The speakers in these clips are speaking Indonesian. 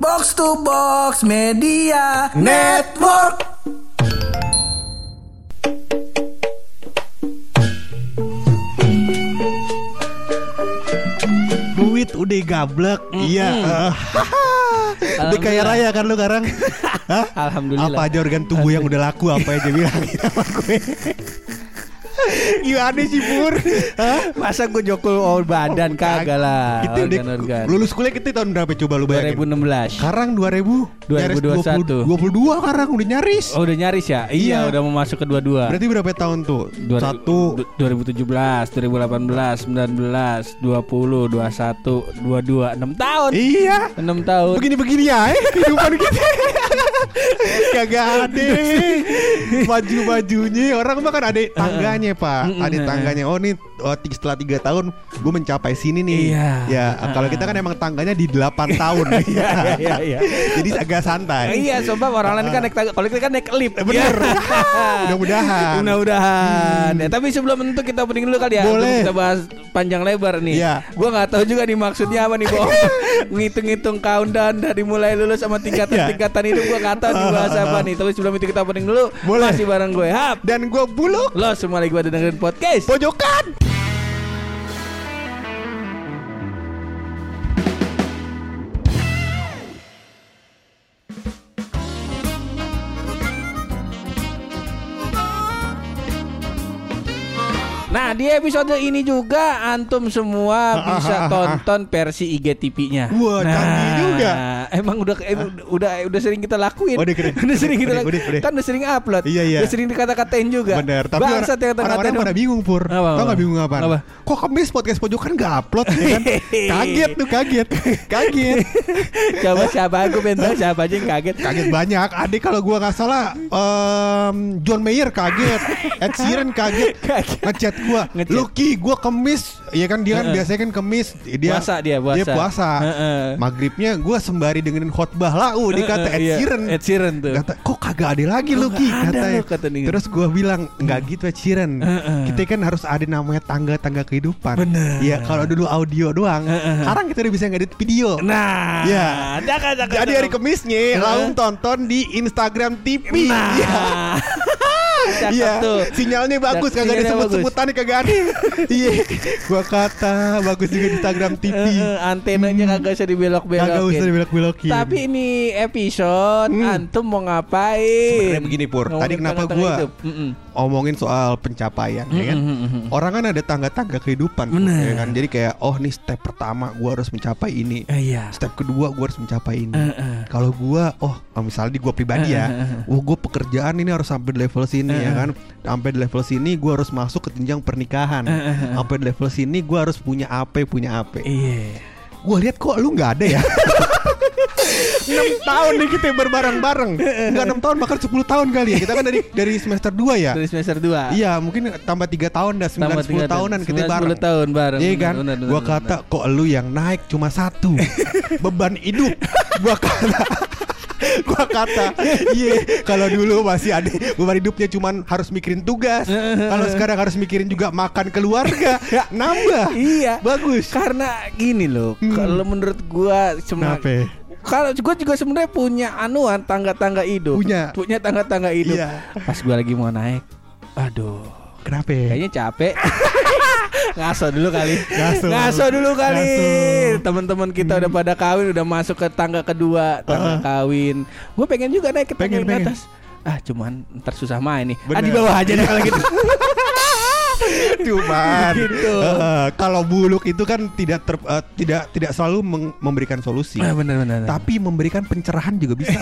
Box to Box Media Network. Duit udah gablek. Iya. Eh, Udah kaya raya kan lu sekarang? Hah? Alhamdulillah. Apa aja organ tubuh yang udah laku Apa aja bilang sama gue Gimana sih Pur Hah? Masa gue jokul oh, badan kagak lah. Kita udah Organ-organ. Lulus kuliah kita tahun berapa coba lu bayangin 2016. Sekarang 2000 nyaris 2021. 20, 22 sekarang udah nyaris Oh udah nyaris ya? Iya, Iya. udah mau masuk ke dua-dua. Berarti berapa tahun tuh? Dua- Satu du- 2017, 2018, 19, 20, 21, 22, 6 tahun. Iya 6 tahun. Begini-begini ya kehidupan kita Kagak ada Maju-majunya Orang mah kan ada tangganya pak. Ada tangganya Oh nih oh, setelah 3 tahun Gue mencapai sini nih Iya. Ya kalau kita kan emang tangganya di 8 tahun Iya, iya, iya. Jadi agak santai Iya, sebab orang lain kan naik tangga. Kalau kita kan naik lift. Bener Iya. Mudah-mudahan Mudah-mudahan. Ya, tapi sebelum itu kita opening dulu kali ya. Hmm. Boleh. Kita bahas panjang lebar nih. Iya. Gua nggak tahu juga nih maksudnya apa nih, Bo. Ngitung-ngitung countdown dari mulai lulus sama tingkatan-tingkatan itu gua nggak tahu nih bahas apa nih. Tapi sebelum itu kita opening dulu. Boleh. Masih bareng gue, Hap. Dan gue buluk Lo semua lagi pada dengerin podcast. Pojokan di episode ini juga antum semua bisa tonton versi IGTV-nya. Wah, canggih juga. Emang udah emang udah udah sering kita lakuin. Udah keren. udah sering kita Udah, lakuin. udah, udah. Kan udah sering upload. Iya, iya. Udah sering dikata-katain juga. Bener Tapi Bangsat yang orang- orang-orang kata-katain. pada bingung Pur Apa, Tau gak bingung apa? Apa? Kok kemis podcast pojokan gak upload ya kan? Kaget tuh kaget Kaget Coba siapa aku tahu siapa aja yang kaget. Kaget banyak Adik kalau gua gak salah em, John Mayer kaget Ed Sheeran kaget Kaget. Ngechat gua Ngechat. Lucky gua kemis Iya kan dia kan Heeh. biasanya kan kemis dia, Puasa dia, puasa. Dia puasa Heeh. Maghribnya gua sembari dengerin khotbah lau Dia kata Ed Iya, Sheeran Ed Sheeran tuh. Kata kok kagak ada lagi Lucky kata dia. Terus gua bilang nggak gitu Ed Sheeran Heeh. Kita kan harus ada namanya tangga-tangga kehidupan Bener. Iya kalau dulu audio doang Heeh. Sekarang kita udah bisa ngedit video Nah, Iya. jangan jangan. jadi hari Kemisnya langsung tonton di Instagram TV. Nah, Iya. Iya. tuh. Sinyalnya bagus kagak ada sebut-sebutannya kagak ada. Iya. Gua kata bagus juga di Instagram TV. Eh, antenanya kagak usah dibelok-belokin. Kagak usah dibelok-belokin. Tapi ini episode Hmm. antum mau ngapain? Sebenarnya begini, Pur. Tadi kenapa gua-. Omongin soal pencapaian ya kan. Orang kan ada tangga-tangga kehidupan ya kan. Jadi kayak oh nih step pertama gua harus mencapai ini. Eh, Iya. Step kedua gua harus mencapai ini. Eh, eh. Kalau gua oh misalnya di gua pribadi Eh, ya, eh, eh. oh gua pekerjaan ini harus sampai level sini Eh, ya eh. kan. Sampai di level sini gua harus masuk ke jenjang pernikahan. Eh, eh, eh. Sampai di level sini gua harus punya AP, punya AP. Iya. Gua lihat kok lu nggak ada ya. 6 tahun nih kita berbareng-bareng. Enggak 6 tahun bahkan 10 tahun kali ya. Kita kan dari dari semester 2 ya. Dari semester 2. Iya, mungkin tambah 3 tahun dah 9 10 tahunan kita bareng. 10 tahun bareng. Iya kan? Benar, benar, gua benar, kata kok lu yang naik cuma satu beban hidup. Gua kata gua kata iya kalau dulu masih ada beban hidupnya cuman harus mikirin tugas kalau sekarang harus mikirin juga makan keluarga nambah Iya. bagus Karena gini loh, Hmm. kalau menurut gua cuma kalau gue juga sebenarnya punya anuan tangga-tangga hidup. Punya. Punya tangga-tangga hidup. Iya. Pas gue lagi mau naik, aduh, kenapa kayaknya capek. Ngaso dulu kali. Ngaso. dulu kali. Ngaso. Teman-teman kita udah pada kawin, udah masuk ke tangga kedua, tangga Ah. kawin. Gue pengen juga naik ke tangga Pengen, pengen. atas. Ah, cuman ntar susah main nih. Ah, Bener. di bawah aja deh kalau gitu. Cuman Gitu. eh, kalau buluk itu kan tidak ter- eh, tidak tidak selalu memberikan solusi. Ah, bener bener. Tapi memberikan pencerahan juga bisa.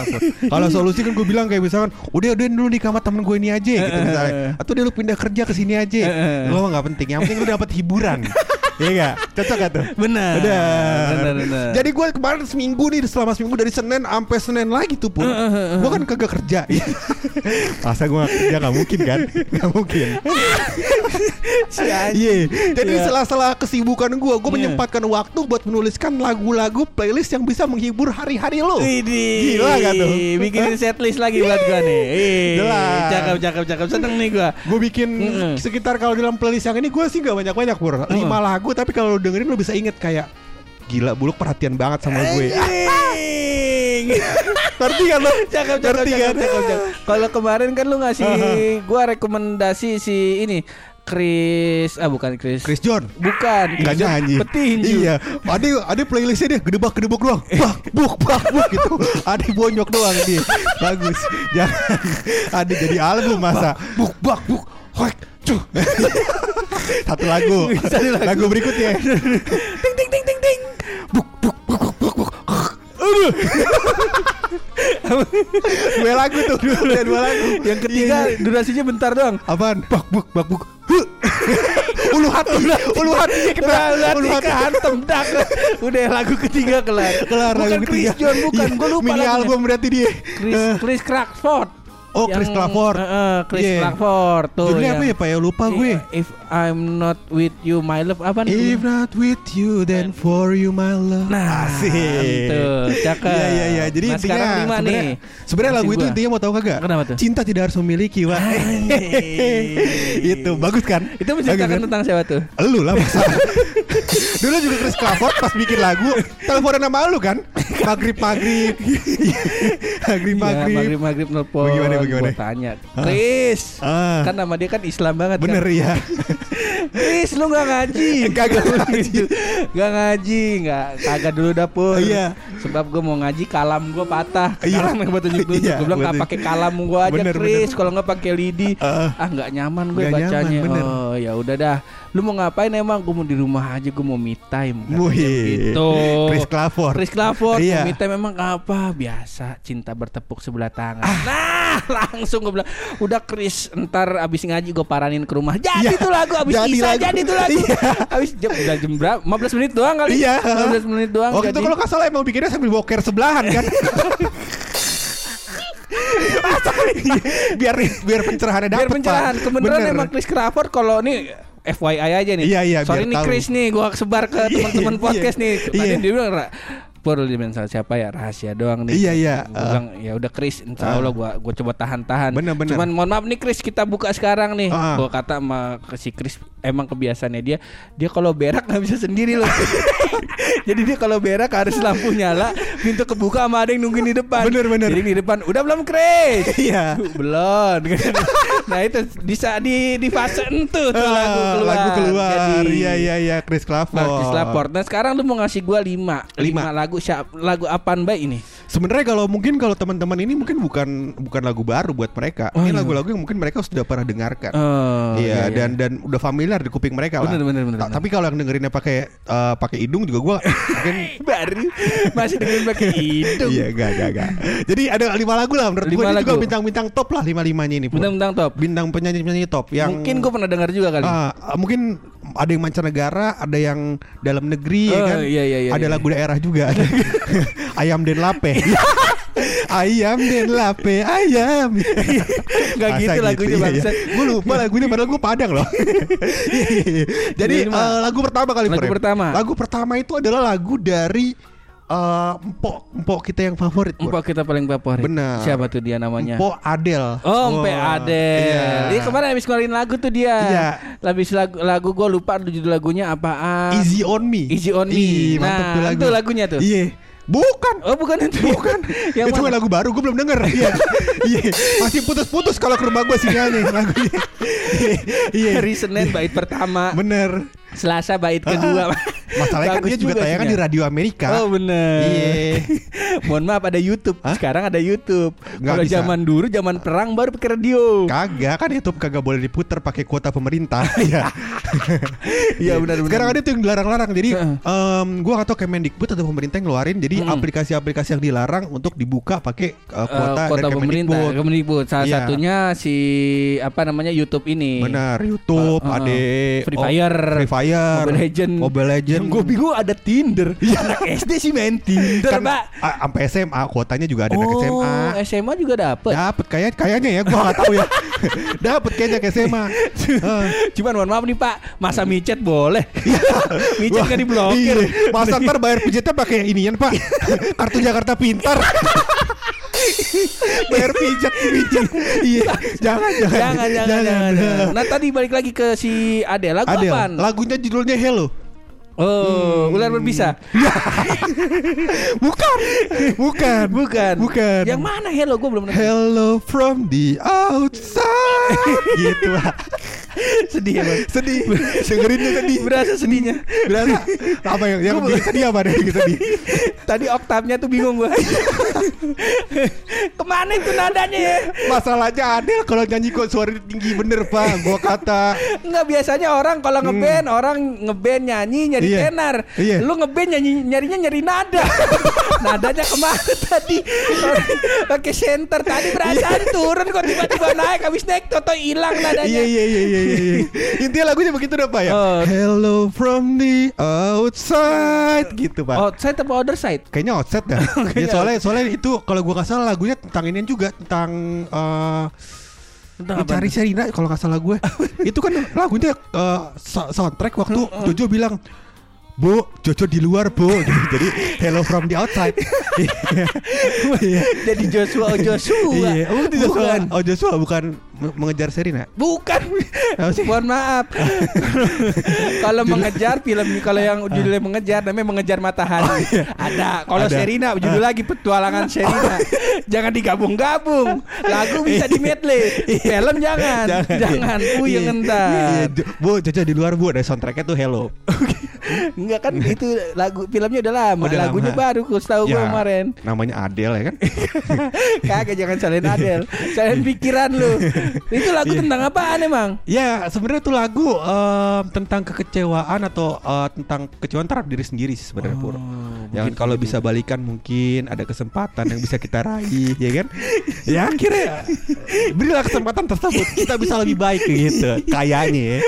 Kalau solusi kan gue bilang kayak misalkan, udah udah dulu di kamar temen gue ini aja gitu misalnya. Atau dia lu pindah kerja ke sini aja. Lo nggak penting. Yang penting lu dapat hiburan. Iya gak? Cocok gak tuh? Bener, bener. Jadi gue kemarin seminggu nih selama seminggu dari Senin sampai Senin lagi tuh pun. Gue kan kagak kerja. Masa gue gak kerja gak mungkin kan? Gak mungkin. Iya. Jadi Iya. sela-sela kesibukan gue, gue Iya. menyempatkan waktu buat menuliskan lagu-lagu playlist yang bisa menghibur hari-hari lo. Widih. Gila gak tuh? Bikinin setlist lagi buat gua nih. Ih, Jelas. Cakep cakep cakep seneng nih gua. Gue bikin sekitar kalau dalam playlist yang ini gue sih gak banyak-banyak pur. Lima lagu tapi kalau lu dengerin lu bisa inget kayak gila buluk perhatian banget sama gue. Ngerti kan lo? Cakep, cakep, cakep, cakep, cakep. Kalau kemarin kan lu ngasih gua rekomendasi si ini Chris ah bukan Chris. Chris John. Bukan. John nyanyi. Petinju. Iya. Ada ada playlistnya dia gedebak gedebak doang. Bak buk bak buk gitu. Ada bonyok doang dia. Bagus. Jangan ada jadi album masa. Buk bak buk. Hoek. Cuh. Satu lagu. Satu lagu. lagu. berikutnya. Ting ting ting ting ting. Buk buk buk buk buk buk. Aduh. dua lagu tuh, dua, dua lagu. Yang ketiga durasinya bentar doang. Apaan? Bak buk bak buk. Ulu hati, ulu hati kena, ulu hati. kehantem dak. Udah lagu ketiga kelar. Kelar bukan lagu Chris ketiga. John bukan. Iya, Gue lupa Mini album berarti dia. Chris Eh, Chris Crawford. Oh, Chris Crawford. eh, eh, Chris Iya. Crawford tuh. Judulnya yang- apa ya Pak ya lupa gue. If I'm not with you my love apa nih? If not with you then for you my love. Nah, Asik. tuh, cakep. Iya iya iya. Jadi Nah, intinya sebenarnya sebenarnya lagu Masih itu gua. intinya mau tahu kagak? Kenapa tuh? Cinta tidak harus memiliki, Wak. itu bagus kan? Itu menceritakan Bagus kan? tentang siapa tuh? Lu lah masa Dulu juga Chris Crawford pas bikin lagu Teleponan sama lu kan Maghrib-maghrib Maghrib-maghrib maghrib maghrib nelpon. Bagaimana, bagaimana? Gua tanya, Chris. Ah. Kan nama dia kan Islam banget Bener kan. ya Chris lu gak ngaji Kagak ngaji. Gak ngaji Gak Kagak dulu dapur Iya. Sebab gue mau ngaji Kalam gue patah Iya. Kalam yang buat tunjuk-tunjuk Iya, Gue bilang gak pakai kalam gue aja Chris. Kalau gak pakai lidi Ah. Ah gak nyaman gue bacanya. Oh ya udah dah Lu mau ngapain emang Gue mau di rumah aja Gue mau me time gitu Chris Crawford Chris Crawford Iya. Me time emang apa Biasa Cinta bertepuk sebelah tangan Ah. Nah langsung gue bilang Udah Chris Ntar abis ngaji gue paranin ke rumah Jadi Iya. tuh lagu Abis Jadi Isa lagu. jadi tuh lagu Iya. Abis jam, udah jam berapa 15 menit doang kali Iya 15 menit doang Waktu itu jadi. kalau nggak salah emang bikinnya sambil boker sebelahan kan biar biar pencerahannya Biar dapet pencerahan Bener. emang Chris Crawford Kalau nih FYI aja nih Iya, iya, biar nih. Chris nih Gua sebar ke teman-teman Iya, podcast nih Tadi iya. dia bilang "Ra, Pur dia bilang "Sama siapa ya rahasia doang nih Iya, iya. Gua bilang ya udah Chris Insya Allah gua, gua coba tahan-tahan Bener, bener. Cuman mohon maaf nih Chris Kita buka sekarang nih Ah. Gua kata sama ke si Chris Emang kebiasaannya dia Dia kalau berak nggak bisa sendiri loh Jadi dia kalau berak harus lampu nyala Pintu kebuka sama ada yang nungguin di depan Bener, bener. Jadi di depan Udah belum Chris Iya. belum nah itu bisa di di fase itu tuh lagu Ah, keluar lagu keluar Jadi, iya iya iya Chris Crawford Nah, Chris Laport. Nah sekarang lu mau ngasih gua lima, Lima. lima lagu siap lagu apaan baik ini? Sebenarnya kalau mungkin kalau teman-teman ini mungkin bukan bukan lagu baru buat mereka. Oh, ini iya. lagu-lagu yang mungkin mereka sudah pernah dengarkan. Oh, iya, dan dan udah familiar di kuping mereka lah. Bener, bener, bener, Ta- bener. Tapi kalau yang dengerinnya pakai eh, pakai hidung juga gua mungkin baru masih dengan pakai hidung. Iya, gak, gak, gak. Jadi ada lima lagu lah menurut Lima gue ini juga bintang-bintang top lah lima-limanya ini. Pur. Bentang-bentang top. Bintang penyanyi-penyanyi top yang Mungkin gua pernah dengar juga kali. Ah, mungkin ada yang mancanegara, ada yang dalam negeri ya Oh, kan. iya, iya, iya, ada iya. lagu daerah juga. Ada ayam den lape. ayam den lape, ayam. Nggak Masa gitu lagunya, bangsat. Gue lupa lagunya padahal gue Padang loh. Jadi eh, lagu pertama kali Lagu pertama. Lagu pertama itu adalah lagu dari eh, empok empok kita yang favorit. Empok kita paling favorit. Benar. Siapa tuh dia namanya? Empok Adel. Oh, Mpe Wah, Adel. Iya. Dia kemarin habis ngeluarin lagu tuh dia. Iya. Habis lagu lagu gue lupa judul lagunya apaan. Easy on me. Easy on me. Ih, Nah, tuh lagu. itu lagunya tuh. Iya. Bukan. Oh bukan itu Bukan. Yang itu mana? lagu baru gue belum denger. Iya. Iya. Masih putus-putus kalau ke rumah gue sinyalnya lagunya. Iya. Iya. Hari Senin bait pertama Bener. Selasa bait kedua Masalahnya kan dia juga tayangan sinyal. di radio Amerika. Oh bener Iya. Mohon maaf ada YouTube Hah? Sekarang ada YouTube Kalau zaman dulu zaman perang baru pakai radio Kagak kan YouTube kagak boleh diputer pakai kuota pemerintah. Iya. Iya, benar, benar. Sekarang ada tuh yang dilarang-larang. Jadi em, gua gak tahu Kemendikbud atau pemerintah yang ngeluarin jadi Mm. aplikasi-aplikasi yang dilarang untuk dibuka pakai Eh, kuota, Kota dari pemerintah Kemendikbud. Kemendikbud Salah Iya. satunya si Apa namanya YouTube ini Benar, YouTube, Eh, eh, ada Free Fire, Free Fire, Mobile Legend Mobile Legend. Yang gue bingung ada Tinder Anak SD sih main Tinder kan Mbak sampai SMA kuotanya juga ada anak Oh SMA. SMA juga dapet Dapat kayak kayaknya ya gua nggak tahu ya. Dapat kayaknya ke SMA. Cuman mohon maaf nih Pak Masa micet boleh Micet nggak diblokir iya. Masa ntar bayar pijetnya pakai inian Pak. Kartu Jakarta Pintar. bayar pijet pijet. Iya. Jangan jangan. jangan, jangan, jangan, jangan. Nah tadi balik lagi ke si Adele lagu Adele, apaan? lagunya judulnya Hello. Oh, ular berbisa. Bukan. Bukan. Bukan. Bukan. Yang mana hello? Gue belum nonton. Hello from the outside gitu lah. Sedih ya, Bang. Sedih. Dengerinnya sedih. Berasa sedihnya. Berasa apa yang yang bikin sedih apa deh bikin sedih. Tadi oktavnya tuh bingung gua. Ke mana itu nadanya ya? Masalahnya Adel kalau nyanyi kok suara tinggi bener pak. Gua kata Enggak biasanya orang kalau ngeband orang ngeband nyanyi nyari Iya. tenar. Iya. Lu ngeband nyanyi nyarinya nyari nada. Nadanya ke mana tadi? Pakai center tadi perasaan turun kok tiba-tiba naik habis naik toto hilang nadanya. Iya iya iya iya iya. Intinya lagunya begitu udah pak ya. Oh. Hello from the outside gitu pak. Outside apa other side? Kayaknya outset dah. ya, soalnya soalnya itu kalau gua nggak salah lagunya tentang ini juga tentang eh Tentang apa? mencari Serina kalau nggak salah gue. itu kan lagunya eh, so- soundtrack waktu Jojo bilang Bu, Jojo di luar bu. Jadi hello from the outside Iya Jadi Joshua oh Joshua. Iya Oh. Bukan. oh Joshua bukan mengejar Serina Bukan. Mohon maaf. kalau mengejar film kalau yang judulnya mengejar namanya mengejar matahari. Ada. Kalau Ada. Serina judul lagi petualangan Serina. jangan digabung-gabung. Lagu bisa di medley. Film jangan. Jangan. Puyeng Iya. entar. Iya, Jo- Bu, Jojo di luar bu Ada soundtracknya tuh hello Enggak kan itu lagu filmnya udah lama. Udah Lagunya lama. baru gue tahu Ya, kemarin. Namanya Adele ya kan Kagak jangan salahin Adel. Salahin pikiran lu. Itu lagu Iya. tentang apaan emang? Ya sebenarnya tuh lagu em, tentang kekecewaan atau eh, tentang kekecewaan terhadap diri sendiri sih sebenarnya Pur. Jangan kalau bisa balikan mungkin ada kesempatan yang bisa kita raih ya kan? ya akhirnya berilah kesempatan tersebut kita bisa lebih baik gitu kayaknya ya.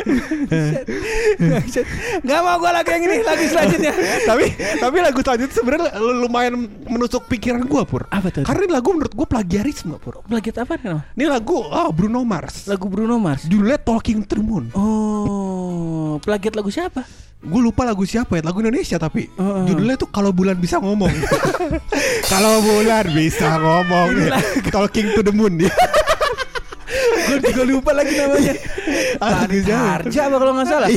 Gak mau gue lagi yang ini Lagi selanjutnya tapi tapi lagu selanjutnya sebenarnya lumayan menusuk pikiran gua Pur. Apa tuh? Karena ini lagu menurut gua plagiarisme Pur. Plagiat apa nih? Ini lagu oh, Bruno Mars. Lagu Bruno Mars Judulnya Talking to the Moon. Oh Plagiat lagu siapa? Gue lupa lagu siapa ya, lagu Indonesia tapi Heeh. judulnya tuh kalau bulan bisa ngomong. kalau bulan bisa ngomong. Talking to the moon. Gue juga lupa lagi namanya Farid? Harja apa kalau nggak salah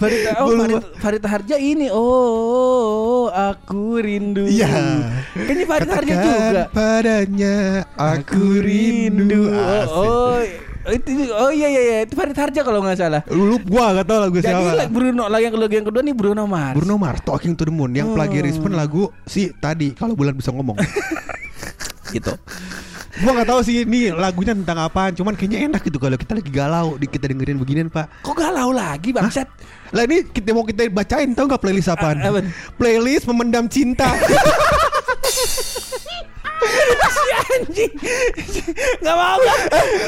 Farid, oh, Farid. Farid Harja ini oh, aku rindu Iya. Kayaknya Farid Harja juga padanya aku rindu. oh, oh, itu, oh iya iya iya itu Farid Harja kalau nggak salah Lu gua gak tau lagu Jadi siapa. lagu Bruno lagi yang, lagu yang kedua nih Bruno Mars Bruno Mars Talking to the Moon yang Oh. plagiarisme lagu si tadi kalau bulan bisa ngomong. gitu gua gak tahu sih ini lagunya tentang apaan, cuman kayaknya enak gitu kalau kita lagi galau, di kita dengerin beginian, Pak. Kok galau lagi bangsat Lah ini kita mau kita bacain tahu nggak playlist apaan? A- apaan? Playlist memendam cinta. si anjing Gak mau gak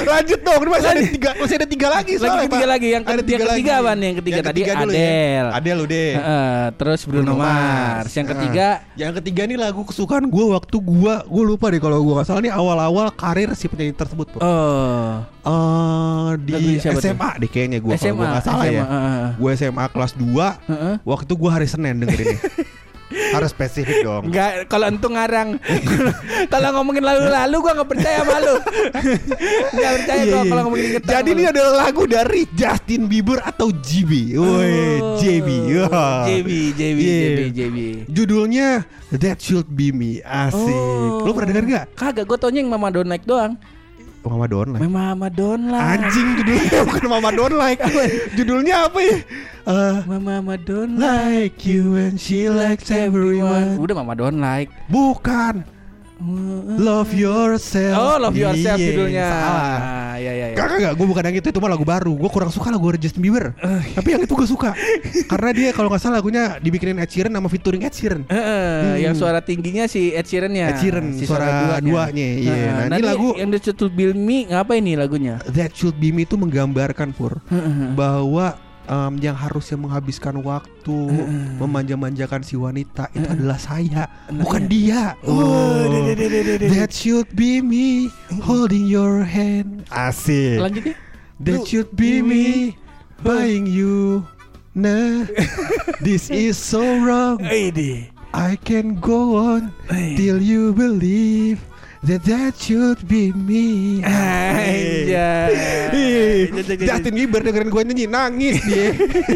Lanjut dong, ini masih ada tiga, masih ada tiga lagi Lagi soalnya, ketiga Pak. lagi. Yang ada ketiga- yang ketiga apaan? Yang ketiga tadi dulu Adele. Ya. Adele udah. Terus Bruno, Mars. Yang ketiga yang ketiga nih lagu kesukaan gue waktu gue gue lupa deh kalau gue nggak salah nih awal-awal karir si penyanyi tersebut Pak. Oh Eh, di? SMA deh kayaknya gue kalau gue nggak salah ya. SMA, heeh. Gue SMA kelas 2 Heeh. Waktu itu gue hari Senin dengerinnya. Harus spesifik dong. Enggak, kalau entu ngarang Kalau ngomongin lalu-lalu gua nggak percaya sama lu Nggak percaya Iya, gua iya. kalau ngomongin inget Jadi ini adalah lagu dari Justin Bieber atau JB. Woi, JB. Wah. JB, JB, Iya. JB, JB Judulnya That Should Be Me. Asik. Oh. Lu pernah denger gak? Kagak, gua taunya yang Mama Don't Like doang Mama Don't Like. Mama Don't Like Anjing judulnya bukan Mama Don't Like. Judulnya apa ya? Eh, Mama Don't Like like you and she likes everyone. Udah Mama Don't Like Bukan. Love yourself. Oh, Love Yourself Iya, judulnya Salah. Ah, Iya, iya, iya Kagak kagak, gue bukan yang itu, itu mah lagu baru. Gue kurang suka lagu Justin Bieber. Tapi yang itu gue suka, karena dia kalau nggak salah lagunya dibikinin Ed Sheeran sama featuring Ed Sheeran. Heeh, yang suara tingginya si Ed Sheeran ya. Ed Sheeran, si suara duanya, iya. Heeh, Nah, Nah, ini lagu- yang The To Build Me ngapain nih lagunya? That Should Be Me itu menggambarkan Pur Heeh. bahwa em, yang harusnya menghabiskan waktu memanja-manjakan si wanita itu adalah saya, bukan dia. Oh, deh. That should be me holding your hand. Asik. Lanjutnya. That should be me buying you. Nah, this is so wrong. I can go on till you believe That that should be me. Anjay. Justin Bieber dengerin gue nyanyi nangis dia.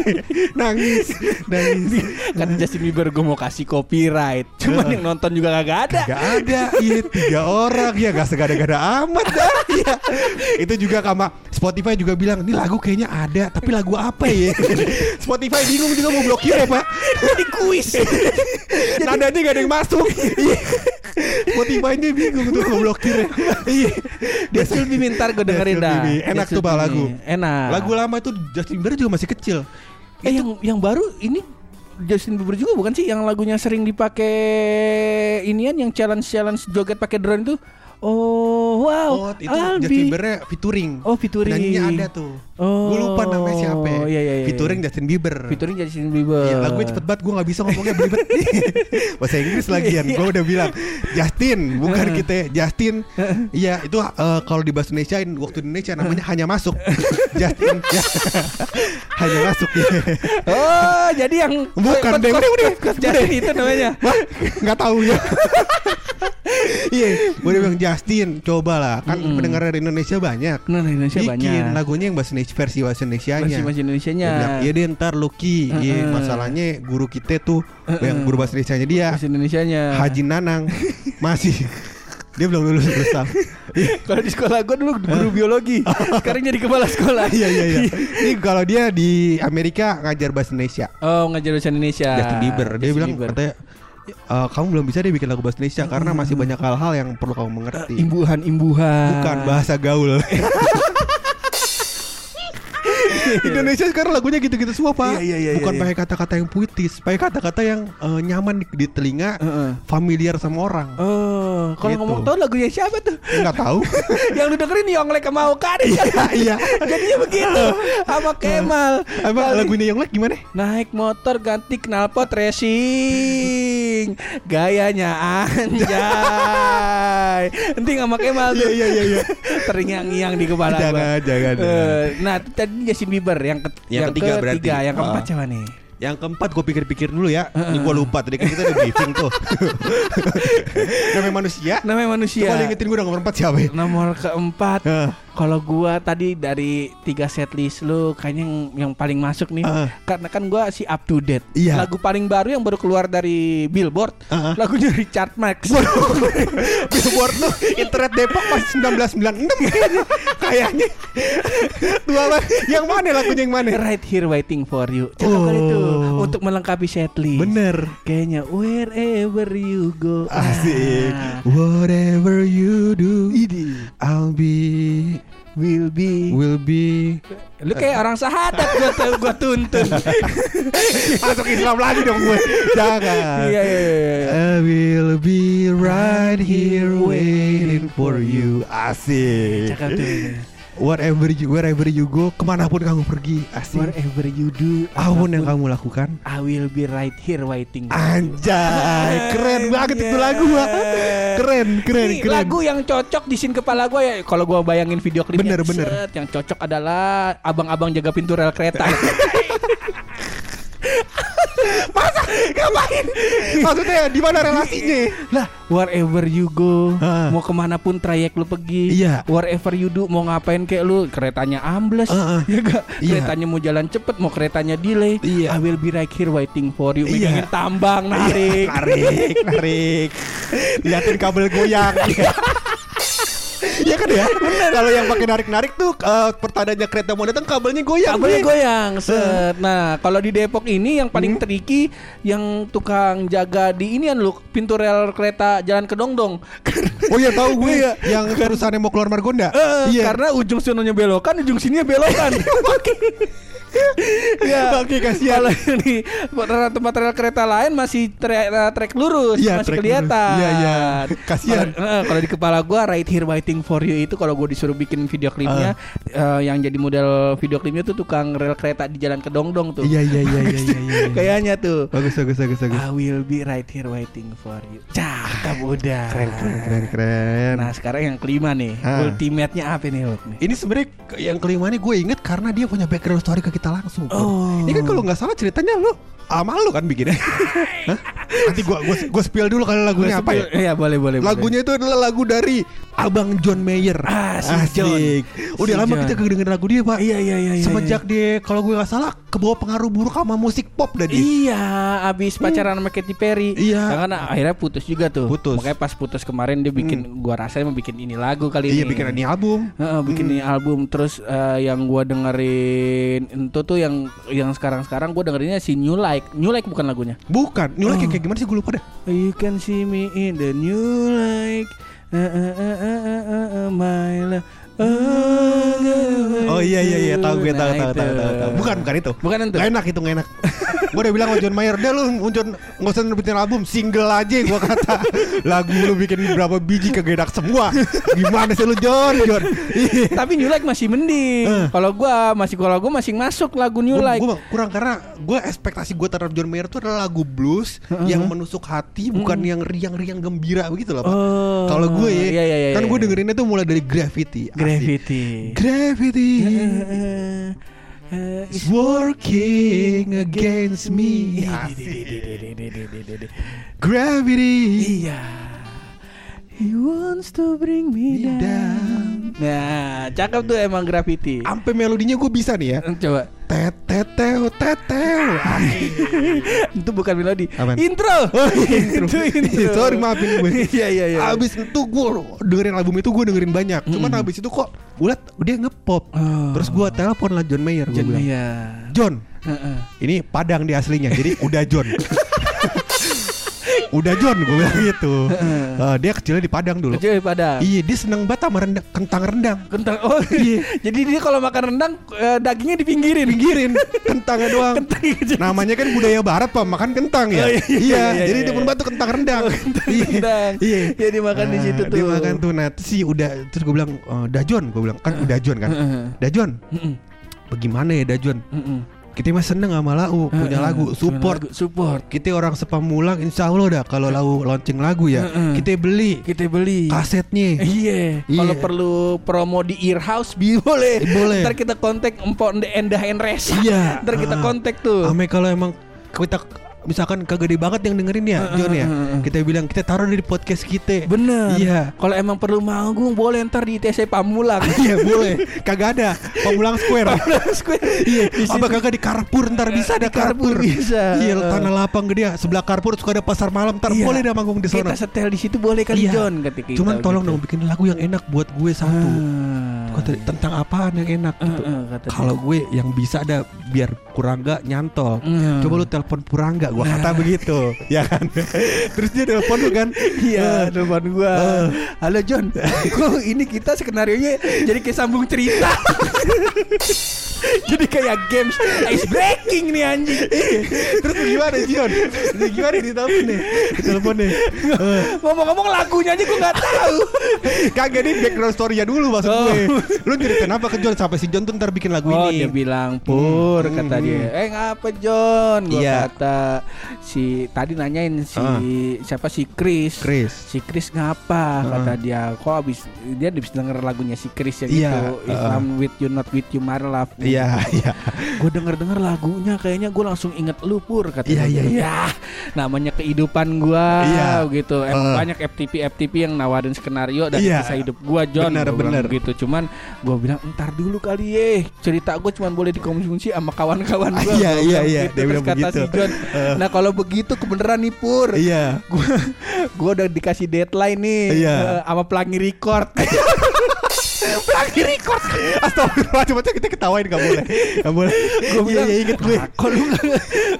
nangis, nangis. kan Justin Bieber gue mau kasih copyright cuman yang nonton juga kagak ada Gak ada, iya tiga orang ya gak segada-gada amat dah. Iya. Itu juga sama Spotify juga bilang ini lagu kayaknya ada, tapi lagu apa ya? Spotify bingung juga mau blokir ya pak. jadi kuis Nadanya gak ada yang masuk. Iya. Spotify ini bingung tuh mau blokir. Iya. dia be mintar gue dengerin dah Enak tuh, Pak, Be Lagu. enak Lagu lama itu Justin Bieber juga masih kecil. eh yang yang baru ini Justin Bieber juga bukan sih yang lagunya sering dipakai inian yang challenge challenge joget pakai drone itu oh wow Oh, itu I'll Justin be- Bieber featuring. Oh, featuring. Nyanyinya ada tuh. Oh, Gue lupa namanya siapa. ya. iya, iya, iya. Featuring Justin Bieber. featuring Justin Bieber Iya, lagunya cepet banget gue gak bisa ngomongnya belibet Bahasa Inggris lagian Gue udah bilang Justin Bukan kita Justin Iya itu eh, Kalau di bahasa Indonesia Waktu di Indonesia namanya hanya masuk Justin ya. Hanya masuk ya oh jadi yang Bukan, deh, udah, udah, Justin itu namanya Wah Gak tahu ya Iya Gue udah bilang Justin Coba lah Kan pendengar dari Indonesia banyak Nah, Indonesia Bikin banyak. lagunya yang bahasa Indonesia Versi bahasa Indonesia Versi bahasa Indonesianya. Iya deh ntar Lucky Iya masalahnya Guru kita tuh Yang guru bahasa Indonesia dia Bahasa Indonesianya. Haji Nanang masih dia belum lulus bersama. Kalau di sekolah gue dulu guru biologi. Sekarang jadi kepala sekolah. Iya iya iya. Ini kalau dia di Amerika ngajar bahasa Indonesia. Oh ngajar bahasa Indonesia. Justin Bieber dia Justin bilang Bieber. katanya "Eh, kamu belum bisa deh bikin lagu bahasa Indonesia karena masih banyak hal-hal yang perlu kamu mengerti. imbuhan-imbuhan. Bukan bahasa gaul. Indonesia sekarang lagunya gitu-gitu semua pak. Iya, iya, iya, Bukan iya. pakai kata-kata yang puitis, pakai kata-kata yang eh, nyaman di, di telinga, Heeh. familiar sama orang. Oh, kalau Gitu. ngomong tahu lagunya siapa tuh? Nggak tahu. yang lu dengerin Yonglek sama Okade iya. Jadinya begitu sama Kemal. Apa lagunya yang gimana? Naik motor ganti knalpot racing Gayanya anjay Nanti sama Kemal tuh Iya, iya, iya, iya. Terngiang-ngiang di kepala Jangan, jangan, Eh, Nah tadi Justin Bieber Yang, ke- Yang ketiga berarti. Yang keempat Ah. siapa nih? Yang keempat gue pikir-pikir dulu ya. Ini gue lupa tadi kan kita udah briefing tuh. Namanya manusia. Namanya manusia Coba ingetin gue nomor empat siapa ya? Nomor keempat. Kalau gua tadi dari tiga setlist lu kayaknya yang, yang paling masuk nih Heeh. karena kan gua si up to date. Iya. Lagu paling baru yang baru keluar dari Billboard, Heeh. lagunya Richard Marx. Billboard lu internet Depok masih 1996 kayaknya. Tua banget. Yang mana lagunya yang mana? right here waiting for you. Cakep kali Oh. tuh untuk melengkapi setlist. Bener. Kayaknya wherever you go. Asik. Ah, Whatever you do, I'll be, will be. will be. Lu kayak orang sahadat gua gua tuntun. Masuk Islam lagi dong gue. Jangan. Iya iya iya. I will be right here waiting for you. Asik. Cakep tuh. Whatever you, wherever you go, ke mana pun kamu pergi, asik. Wherever you do, Apa pun yang kamu lakukan, I will be right here waiting. anjay, keren banget itu lagu, Pak. Keren, keren, Ini keren. lagu yang cocok di scene kepala gue ya kalau gue bayangin video klipnya Bener, bener. set, yang cocok adalah abang-abang jaga pintu rel kereta Masa ngapain? Maksudnya di mana relasinya? lah wherever you go Ah. mau ke mana pun trayek lu pergi Iya. wherever you do mau ngapain kayak lu keretanya ambles Ah, ah. ya gak Iya. keretanya mau jalan cepet mau keretanya delay Iya. I will be right here waiting for you Iya. megangin tambang narik narik, narik. Liatin kabel goyang. Iya kan ya? Bener. Kalau yang pakai narik-narik tuh eh, pertandanya kereta mau datang kabelnya goyang. Kabelnya Bre. goyang set. Nah kalau di Depok ini yang Hmm. paling tricky Yang tukang jaga di ini lu Pintu rel kereta jalan ke Dongdong Oh iya tahu gue yang perusahaan yang mau keluar Margonda. Eh, iya. Karena ujung sononya belokan Ujung sininya belokan ya, Oke, kasihan. Kalau yang di tempat rel kereta lain masih trek, trek lurus, Iya, masih kelihatan. Iya, iya. Kasihan. Kalau eh, kalau di kepala gua Right Here Waiting for You itu kalau gua disuruh bikin video klipnya Ah. eh, yang jadi model video klipnya tuh tukang rel kereta di jalan Kedongdong tuh. Iya iya iya iya iya. iya. Kayaknya tuh. Bagus bagus bagus bagus. I will be right here waiting for you. Cakep udah. Keren keren keren keren. Nah sekarang yang kelima nih, Ah. ultimate-nya apa nih? Ini sebenarnya yang kelima nih gue inget karena dia punya background story ke kita langsung. Pur. Oh. Ini kan kalau nggak salah ceritanya lu Sama lu kan bikinnya. Hah? Nanti gua gua gua spill dulu kalau lagunya apa ya? Iya boleh boleh. boleh. Lagunya itu adalah lagu dari Abang John Mayer. Ah, si Asik. John. Udah Si lama John. kita kedengeran lagu dia, Pak. Iya iya iya. iya, Semenjak dia kalau gue nggak salah ke bawah pengaruh buruk sama musik pop dah dia. Iya, abis pacaran sama Katy Perry. Iya. Ya kan akhirnya putus juga tuh. Putus. Makanya pas putus kemarin dia bikin, gua rasa mau bikin ini lagu kali Iya ini. bikin ini album. Heeh, bikin ini album terus eh, yang gua dengerin itu tuh yang yang sekarang-sekarang gua dengerinnya si New Like. New Like bukan lagunya. Bukan, New Like Oh. kayak gimana sih gue lupa dah. You can see me in the new like uh, uh, uh, uh, uh, uh, uh, my love. Oh iya iya iya tahu gue tahu Nah, tahu tahu tahu tahu. Bukan bukan itu. Bukan itu. Gak enak itu gak enak. gue udah bilang sama John Mayer, "Udah lu John nggak usah bikin album, single aja." Gua kata. Lagu lu bikin berapa biji kagak enak semua. Gimana sih lu John? John. Iya. Tapi New Like masih mending. Eh. Kalau gua masih kalau gua masih masuk lagu New Like. gua kurang karena gue ekspektasi gue terhadap John Mayer itu adalah lagu blues yang menusuk hati bukan yang riang-riang gembira begitu loh pak. Oh. Kalau gue ya, Iya, iya, iya, kan gue iya. dengerinnya tuh mulai dari Gravity. Asik. Gravity. Gravity eh, is working against me. Gravity. Iya. He wants to bring me Me down. Nah, cakep tuh emang Gravity. Sampai melodinya gue bisa nih ya. Coba. Teteteu teteu. itu bukan melodi. Apaan? Intro. Oh, iya, itu intro. Sorry maafin gue. Iya iya iya. Abis itu gue dengerin album itu gue dengerin banyak. Cuman abis itu kok gue liat dia ngepop. Oh. Terus gue telepon lah John Mayer. Gue John bilang, Mayer. John, Heeh. ini Padang di aslinya. Jadi udah John. Udah John gue bilang gitu. Eh, dia kecilnya di Padang dulu. Kecil pada Iya dia seneng banget sama rendang, kentang rendang. kentang. Oh iya. Jadi dia kalau makan rendang eh, dagingnya dipinggirin. Pinggirin kentangnya doang. Kecil. Namanya kan budaya barat pak makan kentang ya. Oh, iya, iya, iya, iya, jadi iya, dia pun iya. batu kentang rendang. Iya, rendang. Iya. Iya, dia makan di situ Dia tuh. makan tuh. Nah sih udah terus gue bilang "Eh, Dajon gue bilang kan udah Dajon kan. Dajon, bagaimana ya Dajon? Kita mah seneng sama Lau punya Heeh. lagu support. Lagu, support. Kita orang sepamulang insya Allah dah kalau Lau launching lagu ya Heeh. kita beli Kita beli. kasetnya. Iya, Iya. kalau perlu promo di Earhouse bi boleh. Boleh. Ntar kita kontak Empok Endah Enres. Iya. Ntar kita Ah. kontak tuh. Ame kalau emang kita misalkan kagede banget yang dengerin ya John ya kita bilang kita taruh di podcast kita Bener. Iya. Kalau emang perlu manggung boleh ntar di ITC Pamulang. iya boleh kagak ada Pamulang Square iya apa kagak di Carrefour ntar bisa ada Carrefour Carrefour bisa. iya tanah lapang gede sebelah Carrefour suka ada pasar malam ntar Iya. boleh dah manggung di sana Kita setel di situ boleh kali Iya. John ketika cuman tolong gitu. dong bikin lagu yang enak buat gue satu Ah. Kata, tentang apaan yang enak gitu. Dia. kalau gue yang bisa ada biar Purangga nyantol Hmm. Coba lu telepon Purangga Gua kata begitu Ya kan Terus dia telepon lu kan Iya, Eh, telepon gua. Halo John, kok ini kita skenario nya jadi kayak sambung cerita. jadi kayak games ice breaking nih anjing. Terus gimana Jion Terus gimana di telepon nih Di telepon nih Ngomong-ngomong lagunya aja gua nggak tahu. Kagak nih background story-nya dulu maksud Oh. gue Lu ceritain apa ke John Sampai si John tuh ntar bikin lagu Oh ini dia bilang pur Hmm, kata dia Eh ngapa John Gua Iya. kata Si tadi nanyain si Ah. Siapa si Chris Chris Si Chris ngapa Ah. kata dia Kok abis Dia habis denger lagunya si Chris yang Iya, itu If ah. I'm with you not with you my love Iya iya Gue denger-denger lagunya kayaknya gue langsung inget lu pur kata Iya, dia. iya, iya. Ya, namanya kehidupan gua Iya. gitu. Eh. banyak FTP FTP yang nawarin skenario dari Iya. kisah hidup gua John. Bilang benar. Gitu. Cuman gue bilang entar dulu kali ye. Cerita gue cuman boleh dikonsumsi sama kawan-kawan gua. Iya, iya, iya. gitu. Dia Terus bilang kata begitu. si John. Eh. Nah kalau begitu kebenaran nih pur. Iya Gua gua udah dikasih deadline nih Iya. eh, sama pelangi record. Pelangi record. Astagfirullah Cuma kita ketawain gak boleh. Gak boleh. Gue Iya bilang iya inget gue "Ah, Kok lu gak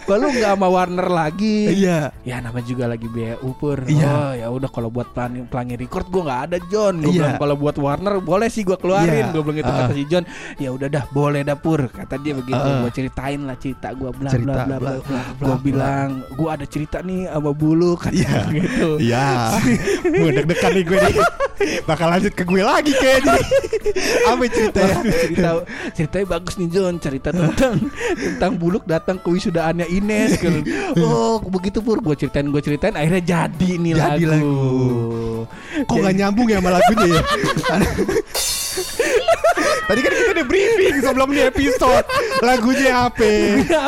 Kok lu gak sama Warner lagi? Iya. Ya namanya juga lagi BU pur. Iya. Oh ya udah kalau buat pelangi, pelangi record gue nggak ada John. Gue Iya. bilang kalau buat Warner boleh sih gue keluarin. Iya. Gue bilang gitu Ah. kata si John. Ya udah dah boleh dah pur. Kata dia begitu. Ah. Gue ceritain lah cerita gue bla Cerita, bla bla bla, bla, bla, Gue bilang Gue ada cerita nih sama bulu Kata Iya. gitu. Iya. Gue deg-degan nih gue nih. Bakal lanjut ke gue lagi kayaknya Apa ceritanya Waduh, cerita ceritanya bagus nih John cerita tentang tentang buluk datang ke wisudaannya Ines kan. oh begitu pur gue ceritain gue ceritain akhirnya jadi nih Jadi lagu, lagu. Kok gak nyambung ya sama lagunya ya Tadi kan kita udah briefing sebelum di episode. Lagunya apa?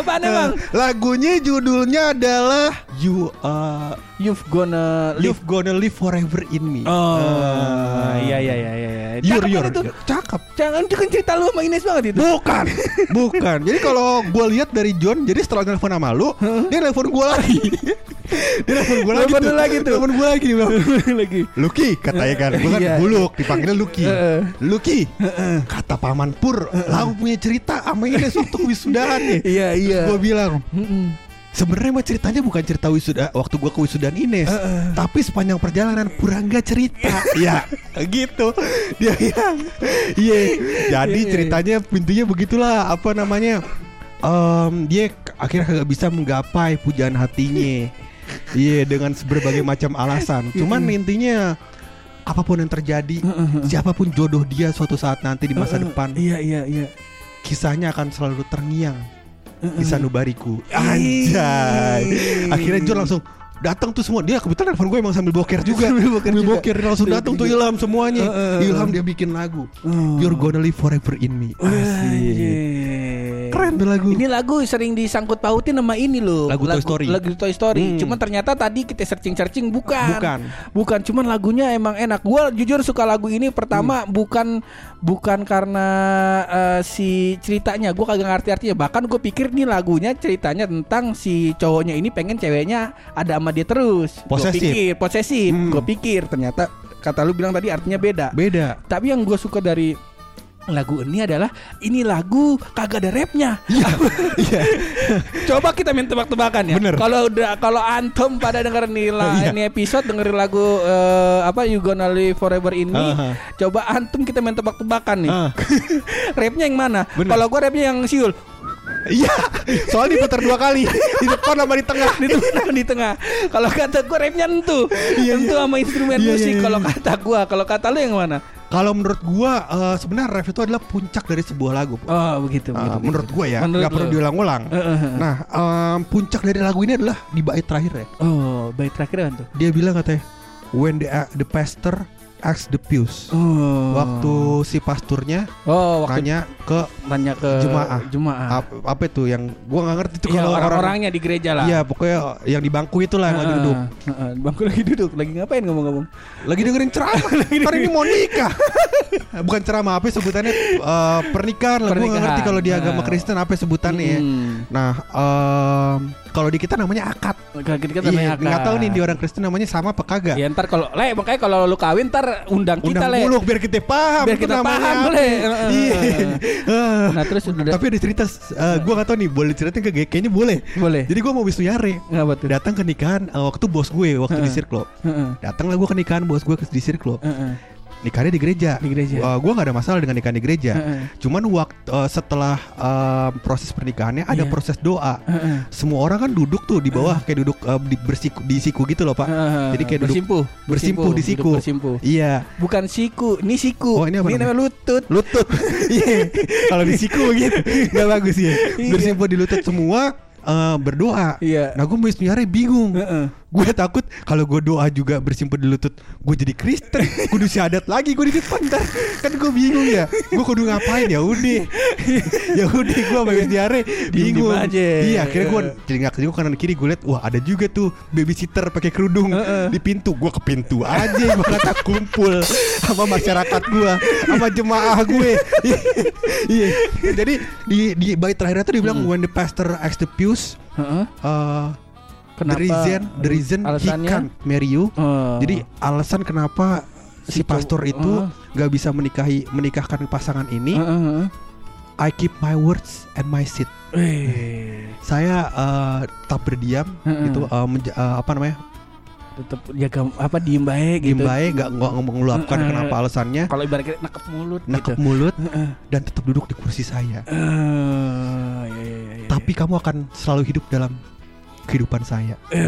Apaan emang? Lagunya judulnya adalah You uh, You've gonna live You've Gonna Live Forever in Me. Oh, Ah. iya iya iya iya. iya. Yur Cakep Yur. kan itu? Yur. Cakep. Jangan itu kan cerita lu sama Ines banget itu. Bukan, bukan. Jadi kalau gue lihat dari John, jadi setelah telepon sama lu, dia telepon gue lagi. dia telepon gue lagi. Lu lagi tuh. Telepon gue lagi bilang, lagi. Lucky katanya kan, gue kan Iya. buluk, dipanggilnya Lucky. Lucky, kata Paman Pur, lagu punya cerita sama Ines waktu wisudaan nih. Iya iya. Gue bilang. Sebenarnya mah ceritanya bukan cerita wisuda waktu gua ke wisudaan Ines, tapi sepanjang perjalanan Purangga cerita. ya, gitu. Dia bilang, iya. Jadi Iya, iya, ceritanya pintunya begitulah apa namanya? Em, dia akhirnya kagak bisa menggapai pujaan hatinya. Iya, dengan berbagai macam alasan. Cuman intinya apa pun yang terjadi, siapa pun jodoh dia suatu saat nanti di masa depan, Iya iya iya. kisahnya akan selalu terngiang sanubariku. Anjay. Akhirnya John langsung datang tuh semua. Dia kebetulan telepon gue emang sambil boker juga. Sambil boker juga. boker langsung datang tuh Ilham semuanya. Heeh. Ilham dia bikin lagu. Oh. You're gonna live forever in me. Asik. Anjir. Keren tuh lagu. Ini lagu sering disangkut pautin sama ini loh. Lagu Toy Story. Lagu Toy Story. Hmm. Cuman ternyata tadi kita searching-searching bukan. Bukan. Bukan, cuman lagunya emang enak. Gua jujur suka lagu ini pertama Hmm. bukan bukan karena eh, si ceritanya. Gua kagak ngerti artinya. Bahkan gue pikir nih lagunya ceritanya tentang si cowoknya ini pengen ceweknya ada sama dia terus. Gua Posesif. pikir posesif. Hmm. Gue pikir ternyata kata lu bilang tadi artinya beda. Beda. Tapi yang gue suka dari lagu ini adalah ini lagu kagak ada rapnya. Iya. Coba kita main tebak-tebakan ya. Bener. Kalau udah kalau antum pada denger nih la- Iya. ini episode dengerin lagu eh, apa You Gonna Live Forever in Me. Aha. Coba antum kita main tebak-tebakan nih. Ah. rapnya yang mana? Kalau gua rapnya yang siul Iya. Soalnya diputar dua kali di depan sama di tengah. di tengah di tengah. Kalau kata gua rapnya entu. Iya, entu iya. sama instrumen Iya, musik. iya, iya. Kalau kata gua, kalau kata lu yang mana? Kalau menurut gua eh, sebenarnya rap itu adalah puncak dari sebuah lagu. Po. Oh, begitu, Ah, begitu, menurut gua ya, nggak perlu lu. diulang-ulang. Eh, eh. Nah, em, puncak dari lagu ini adalah di bait terakhir ya. Oh, baik terakhir kan tuh. Dia bilang katanya, when the the pastor asks the pews. Oh. Waktu si pasturnya Oh, waktu nanya ke nanya ke Jemaah. Jemaah. apa, apa itu yang gua nggak ngerti itu Iya, kalau orang orang-orangnya di gereja lah. Iya, pokoknya yang di bangku itulah yang lagi Heeh, duduk. heeh. Bangku lagi duduk, lagi ngapain ngomong-ngomong? Lagi dengerin ceramah. Ntar ini mau nikah. Bukan ceramah apa sebutannya eh, pernikahan lah. Gua nggak Pernikahan. ngerti kalau di agama. Kristen apa sebutannya ya. Hmm. Nah, em, kalau di kita namanya akad. Kalau kita Iya, namanya nggak tahu nih di akad. orang Kristen namanya sama apa kagak. Ya ntar kalau le makanya kalau lu kawin ntar undang, kita Undang le. muluk biar kita paham. Biar kita namanya paham. Le. Iya. Nah terus udah Tapi ada cerita, eh, gua nggak tahu nih boleh ceritain ke kayaknya boleh. boleh. Jadi gua mau. Ngapa tuh? Datang ke nikahan eh, waktu bos gue waktu di. Sirklo. Heeh. Datang lah gue ke nikahan bos gue ke di Sirklo. Nikahnya di gereja. Di gereja. Eh, gua nggak ada masalah dengan nikahan di gereja. Heeh. Cuman waktu eh, setelah eh, proses pernikahannya ada Iya. proses doa. Heeh. Semua orang kan duduk tuh di bawah kayak duduk eh, di bersiku di siku gitu loh pak. Heeh. Jadi kayak duduk bersimpuh, bersimpuh di duduk siku. bersimpuh. Iya. Bukan siku, ini siku. Oh, ini apa namanya namanya? lutut. Lutut. Iya. Kalau di siku gitu nggak bagus ya. Bersimpuh di lutut semua eh, berdoa. Iya. Nah gue nyari bingung. Heeh. Gue takut kalau gue doa juga bersimpuh di lutut Gue jadi Kristen. Kudu syahadat lagi gue di depan ntar Kan gue bingung ya. Gue kudu ngapain? Ya udah. Ya udah gue habis diare Bingung. aja. Iya akhirnya gue Jadi gak juga kanan kiri. Gue liat Wah ada juga tuh Babysitter pakai kerudung Di pintu. Gue ke pintu aja Gue kata kumpul Sama masyarakat gue Sama jemaah gue Iya. Jadi di, di bait terakhirnya tuh dibilang When the pastor asks the pews Heeh. uh, Kenapa? The reason, the reason he Alasannya? can't marry you. Oh. Jadi alasan kenapa Si si pastor itu nggak bisa menikahi menikahkan pasangan ini. Heeh, heeh. I keep my words and my seat. Eh, Saya uh, tetap berdiam Heeh. gitu uh, menja- uh, apa namanya? tetap jaga apa diem baik Diem gitu. baik nggak nggak ngomong ngeluapkan Heeh. kenapa alasannya. Kalau ibaratnya nakep mulut Nakep gitu. mulut Heeh. dan tetap duduk di kursi saya. Eh, iya, iya, iya, iya. Tapi kamu akan selalu hidup dalam kehidupan saya. Eh,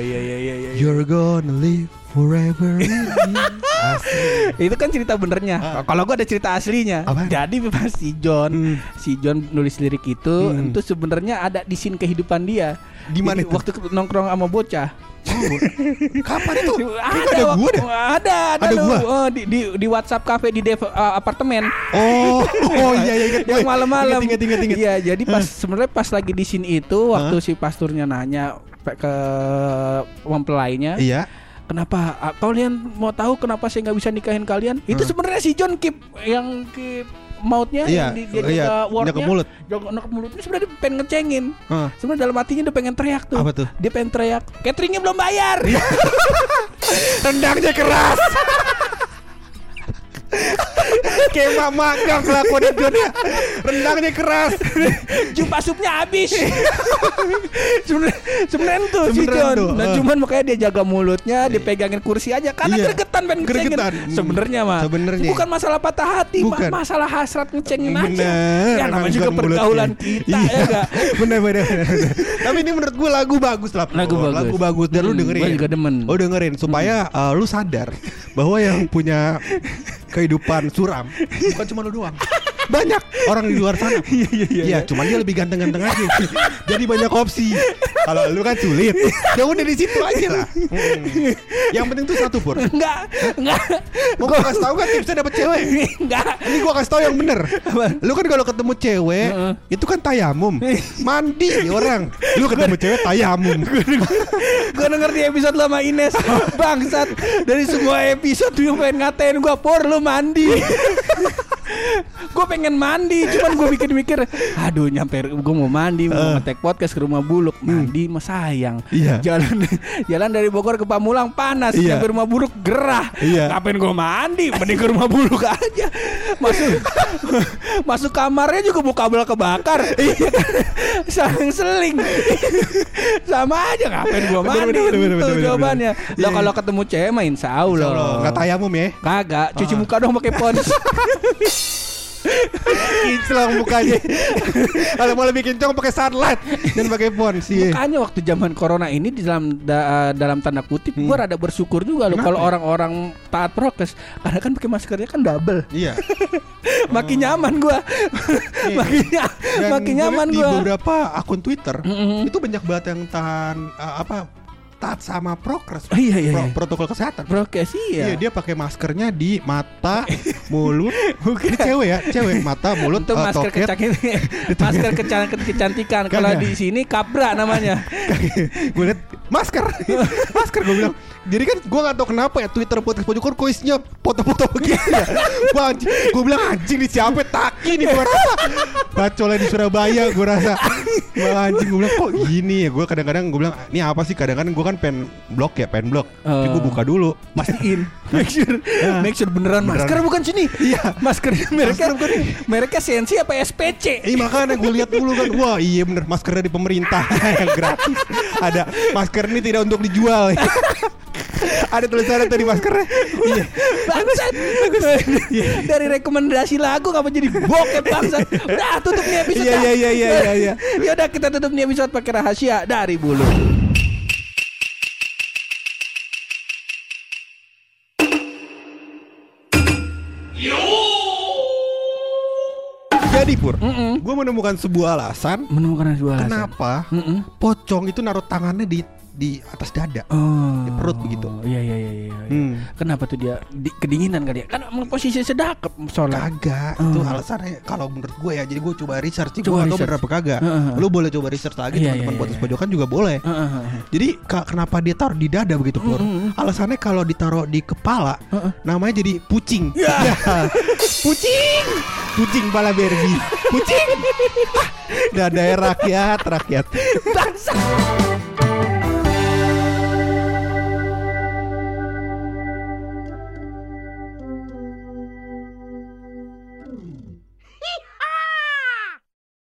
iya iya iya iya. You're gonna live forever. Itu kan cerita benernya. Ah. Kalau gua ada cerita aslinya. Apaan? Jadi pas si John, Hmm. si John nulis lirik itu, Hmm. itu sebenarnya ada di scene kehidupan dia. Jadi itu? Waktu nongkrong sama bocah. Kapan itu? Kayaknya ada ada gua deh. ada ada, Ada gua? Oh, di, di di WhatsApp cafe di dev, uh, apartemen Oh, oh iya iya ingat yang gue. malam-malam Ingat ingat ingat. iya jadi pas sebenarnya pas lagi di sini itu waktu si pasturnya nanya ke mempelainya Iya. kenapa ah, kalian mau tahu kenapa saya nggak bisa nikahin kalian itu sebenarnya si John Kip yang Kip mautnya Iya, yang di, dia iya, wordnya, jaga mulut. jaga anak mulut ini sebenarnya dia pengen ngecengin Hah. sebenarnya dalam hatinya dia pengen teriak tuh Apa tuh? dia pengen teriak cateringnya belum bayar Rendangnya keras. Kayak mak magang kelakuan John ya. Rendangnya keras. jumpa supnya habis sebenarnya sebenarnya tuh si John nah eh. cuman makanya dia jaga mulutnya dipegangin kursi aja karena Iya. gregetan pengen ngecengin Gregetan. sebenarnya mah Sebenarnya. bukan masalah patah hati Bukan. masalah hasrat ngecengin aja Bener. ya namanya juga pergaulan kita Iya. ya gak bener, bener, bener, bener. Tapi ini menurut gue lagu bagus lah. Lagu bagus. Lagu bagus dan lu Hmm, dengerin. gua juga demen. Oh dengerin supaya uh, lu sadar bahwa yang punya kehidupan suram bukan cuma lu doang. Banyak orang di luar sana. Iya iya iya. cuman dia lebih ganteng-ganteng aja. Jadi banyak opsi. Kalau lu kan sulit. Ya udah di situ aja lah. Hmm. Yang penting tuh satu pur. enggak enggak Mau gua kasih tahu kan tipsnya dapet cewek. enggak Ini gua kasih tahu yang bener. Lu kan kalau ketemu cewek itu kan tayamum. Mandi orang. Lu ketemu cewek tayamum. Gue denger di episode lo sama Ines Bangsat Dari semua episode Dia pengen ngatain gue Por lu mandi Gue pengen mandi Cuman gue mikir-mikir Aduh nyampe Gue mau mandi Mau ngetek podcast ke rumah buluk. Mandi mah sayang. Iya. Jalan jalan dari Bogor ke Pamulang panas Iya. Nyampe rumah buluk gerah. Iya. Ngapain gue mandi? Mending ke rumah buluk aja. Masuk Masuk kamarnya juga buka kabel kebakar. Saling seling. Sama aja ngapain gue mandi? bener, bener, bener, Itu bener, jawabannya. Lah Iya, kalau ketemu cewek mah insya Allah. Enggak tayamum ya. Kagak Cuci muka dong pakai pons Kinclong mukanya. Kalau mau lebih kinclong pakai sunlight dan pakai pons sih. Makanya waktu zaman corona ini di dalam da- dalam tanda kutip gue rada bersyukur juga loh Hmm. Kalau ya? orang-orang taat prokes karena kan pakai maskernya kan double. Iya. Makin nyaman gue. makin Dan makin gua nyaman liat di gue. beberapa akun Twitter Mm-mm. itu banyak banget yang tahan uh, apa taat sama prokes. Oh, iya, iya, Pro- iya. protokol kesehatan. Prokes Iya iya. dia pakai maskernya di mata, mulut. Ini cewek ya, cewek mata, mulut, Itu uh, masker toket. kecantikan, masker kecan- kecantikan. Kalau di sini kabra namanya. gue liat masker masker gue bilang jadi kan gue gak tau kenapa ya Twitter podcast pojokan kok isinya foto-foto begitu ya. Wah, gue bilang anjing nih siapa taki nih? Gue rasa. Bacolnya di Surabaya gue rasa. Wah, anjing gue bilang kok gini ya? Gue kadang-kadang gue bilang ini apa sih? Kadang-kadang gue kan pen blok ya pen blok. Tapi gue Oh. buka dulu. Mastiin. Make sure Make sure beneran, Beneran. Masker bukan sini. Iya. Masker Masker bukan. Mereknya Sensi apa SPC Eh makanya gue lihat dulu kan. Wah iya bener maskernya di pemerintah. Yang gratis. Ada masker ini tidak untuk dijual Ada tulisannya tadi maskernya. Iya. Bangsat. Dari rekomendasi lagu Ngapa jadi bokep bangsat. Udah tutup nih episode Iya, iya, iya, iya, iya, iya. Yaudah kita tutup nih episode pakai rahasia Dari bulu. Jadi Pur Mm-mm. Gue menemukan sebuah alasan Menemukan sebuah alasan. Kenapa Mm-mm. Pocong itu naruh tangannya di di atas dada Oh, Di perut begitu. Iya iya iya. iya. Hmm. Kenapa tuh dia di, kedinginan kali ya? Kan posisi sedap soalnya. Kagak Oh. Itu alasannya Kalau menurut gue ya Jadi gue coba research sih Gue Coba gak tau research. bener apa kagak Heeh. Lu boleh coba research lagi Iya, Teman-teman iya, podcast iya. pojokan juga boleh Heeh, heeh. Jadi ka- kenapa dia taruh di dada begitu Pur? Mm-mm. Alasannya kalau ditaruh di kepala Heeh. namanya jadi pucing. Ya. pucing. Pucing pala Barbie. Pucing. Dada rakyat, rakyat. Bangsat.